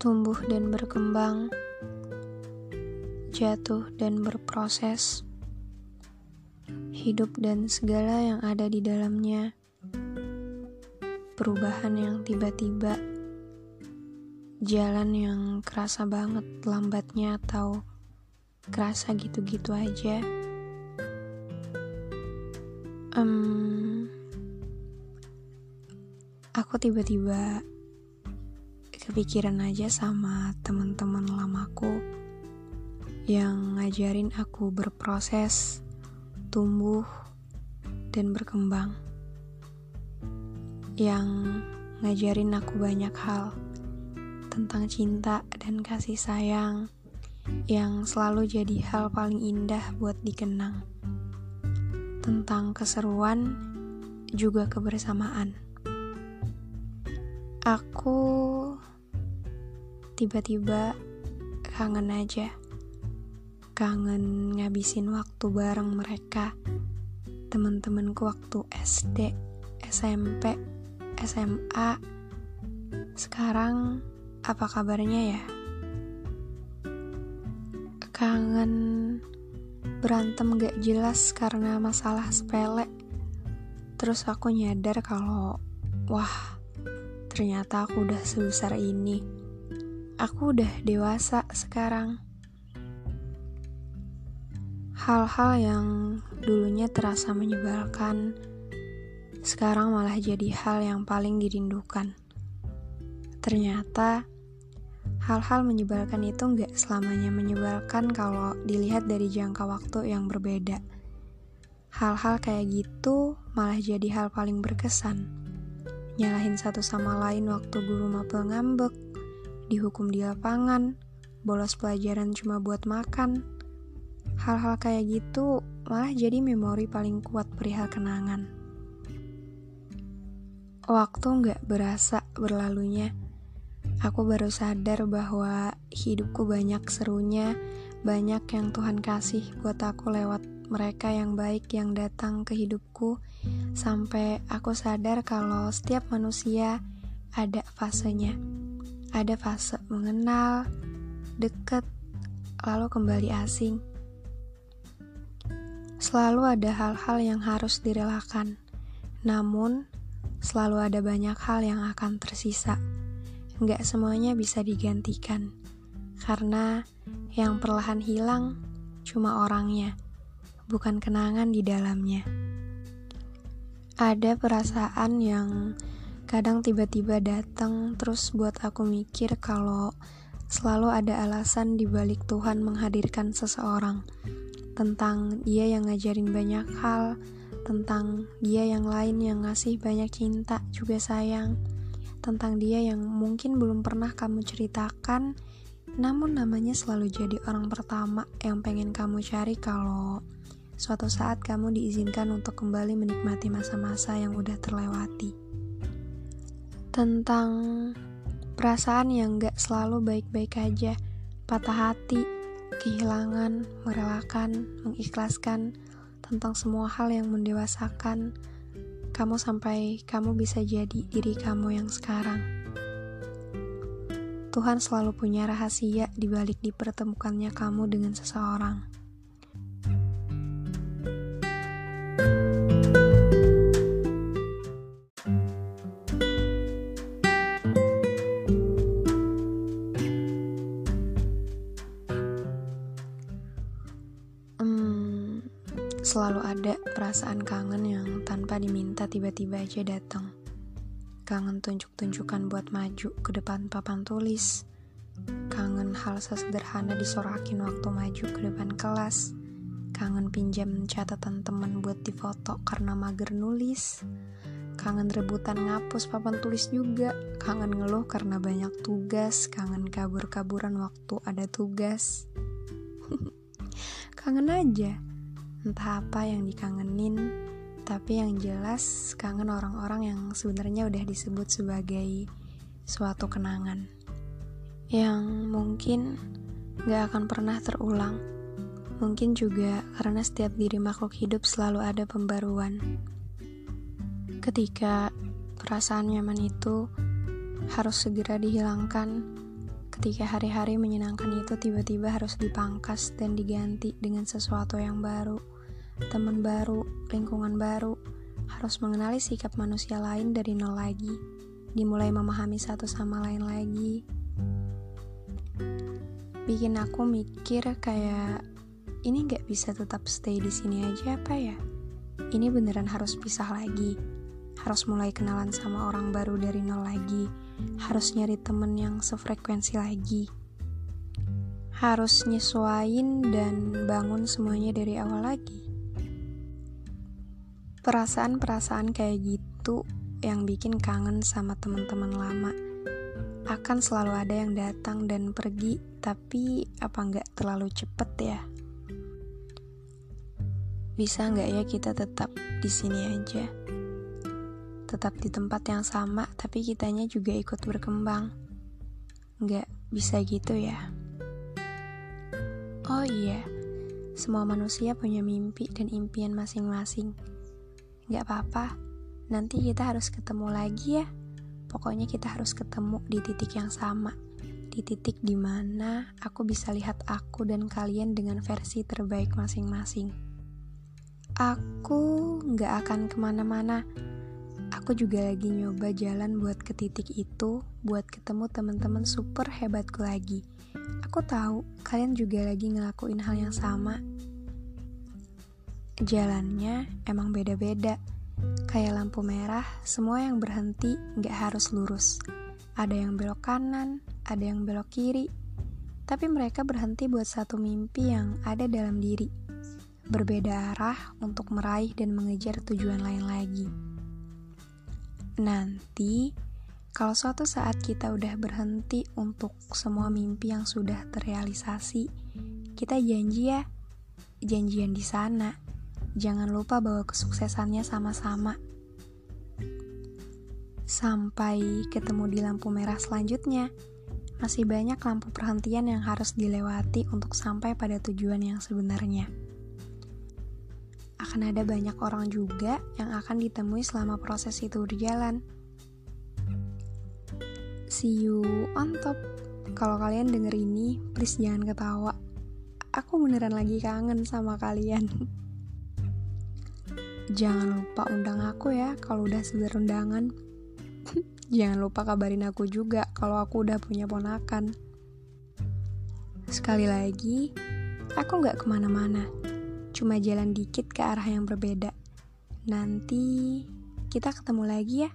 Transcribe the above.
Tumbuh dan berkembang, jatuh dan berproses, hidup dan segala yang ada di dalamnya, perubahan yang tiba-tiba, jalan yang kerasa banget lambatnya atau kerasa gitu-gitu aja. Um, aku tiba-tiba kepikiran aja sama teman-teman lamaku yang ngajarin aku berproses, tumbuh, dan berkembang. Yang ngajarin aku banyak hal tentang cinta dan kasih sayang yang selalu jadi hal paling indah buat dikenang. Tentang keseruan juga kebersamaan. Aku tiba-tiba kangen aja. Kangen ngabisin waktu bareng mereka. Temen-temenku waktu SD, SMP, SMA. Sekarang apa kabarnya ya? Kangen berantem gak jelas karena masalah sepele. Terus aku nyadar kalau wah, ternyata aku udah sebesar ini aku udah dewasa sekarang. Hal-hal yang dulunya terasa menyebalkan, sekarang malah jadi hal yang paling dirindukan. Ternyata, hal-hal menyebalkan itu nggak selamanya menyebalkan kalau dilihat dari jangka waktu yang berbeda. Hal-hal kayak gitu malah jadi hal paling berkesan. Nyalahin satu sama lain waktu guru mapel ngambek, dihukum di lapangan, bolos pelajaran cuma buat makan. Hal-hal kayak gitu malah jadi memori paling kuat perihal kenangan. Waktu nggak berasa berlalunya. Aku baru sadar bahwa hidupku banyak serunya, banyak yang Tuhan kasih buat aku lewat mereka yang baik yang datang ke hidupku, sampai aku sadar kalau setiap manusia ada fasenya. Ada fase mengenal, dekat, lalu kembali asing. Selalu ada hal-hal yang harus direlakan, namun selalu ada banyak hal yang akan tersisa. Nggak semuanya bisa digantikan, karena yang perlahan hilang cuma orangnya, bukan kenangan di dalamnya. Ada perasaan yang Kadang tiba-tiba datang terus buat aku mikir kalau selalu ada alasan di balik Tuhan menghadirkan seseorang. Tentang dia yang ngajarin banyak hal, tentang dia yang lain yang ngasih banyak cinta juga sayang, tentang dia yang mungkin belum pernah kamu ceritakan, namun namanya selalu jadi orang pertama yang pengen kamu cari kalau suatu saat kamu diizinkan untuk kembali menikmati masa-masa yang udah terlewati tentang perasaan yang gak selalu baik-baik aja, patah hati, kehilangan, merelakan, mengikhlaskan, tentang semua hal yang mendewasakan kamu sampai kamu bisa jadi diri kamu yang sekarang. Tuhan selalu punya rahasia di balik dipertemukannya kamu dengan seseorang. Selalu ada perasaan kangen yang tanpa diminta tiba-tiba aja datang. Kangen tunjuk-tunjukkan buat maju ke depan papan tulis. Kangen hal sesederhana disorakin waktu maju ke depan kelas. kangen pinjam catatan teman buat difoto karena mager nulis, kangen rebutan ngapus papan tulis juga, kangen ngeluh karena banyak tugas, kangen kabur-kaburan waktu ada tugas. kangen aja, entah apa yang dikangenin, tapi yang jelas kangen orang-orang yang sebenarnya udah disebut sebagai suatu kenangan yang mungkin gak akan pernah terulang. Mungkin juga karena setiap diri makhluk hidup selalu ada pembaruan ketika perasaan nyaman itu harus segera dihilangkan, ketika hari-hari menyenangkan itu tiba-tiba harus dipangkas dan diganti dengan sesuatu yang baru, teman baru, lingkungan baru, harus mengenali sikap manusia lain dari nol lagi, dimulai memahami satu sama lain lagi. Bikin aku mikir kayak ini gak bisa tetap stay di sini aja apa ya? Ini beneran harus pisah lagi harus mulai kenalan sama orang baru dari nol lagi, harus nyari temen yang sefrekuensi lagi, harus nyesuain dan bangun semuanya dari awal lagi. Perasaan-perasaan kayak gitu yang bikin kangen sama teman-teman lama akan selalu ada yang datang dan pergi, tapi apa nggak terlalu cepet ya? Bisa nggak ya kita tetap di sini aja? Tetap di tempat yang sama, tapi kitanya juga ikut berkembang. Nggak bisa gitu ya. Oh iya, semua manusia punya mimpi dan impian masing-masing. Nggak apa-apa, nanti kita harus ketemu lagi ya. Pokoknya kita harus ketemu di titik yang sama. Di titik di mana aku bisa lihat aku dan kalian dengan versi terbaik masing-masing. Aku nggak akan ke mana-mana Aku juga lagi nyoba jalan buat ke titik itu, buat ketemu teman-teman super hebatku lagi. Aku tahu kalian juga lagi ngelakuin hal yang sama. Jalannya emang beda-beda. Kayak lampu merah, semua yang berhenti nggak harus lurus. Ada yang belok kanan, ada yang belok kiri. Tapi mereka berhenti buat satu mimpi yang ada dalam diri. Berbeda arah untuk meraih dan mengejar tujuan lain lagi. Nanti, kalau suatu saat kita udah berhenti untuk semua mimpi yang sudah terrealisasi, kita janji ya, janjian di sana. Jangan lupa bawa kesuksesannya sama-sama. Sampai ketemu di lampu merah selanjutnya, masih banyak lampu perhentian yang harus dilewati untuk sampai pada tujuan yang sebenarnya akan ada banyak orang juga yang akan ditemui selama proses itu berjalan. See you on top. Kalau kalian denger ini, please jangan ketawa. Aku beneran lagi kangen sama kalian. jangan lupa undang aku ya kalau udah sebar undangan. jangan lupa kabarin aku juga kalau aku udah punya ponakan. Sekali lagi, aku gak ke mana-mana cuma jalan dikit ke arah yang berbeda. Nanti kita ketemu lagi ya.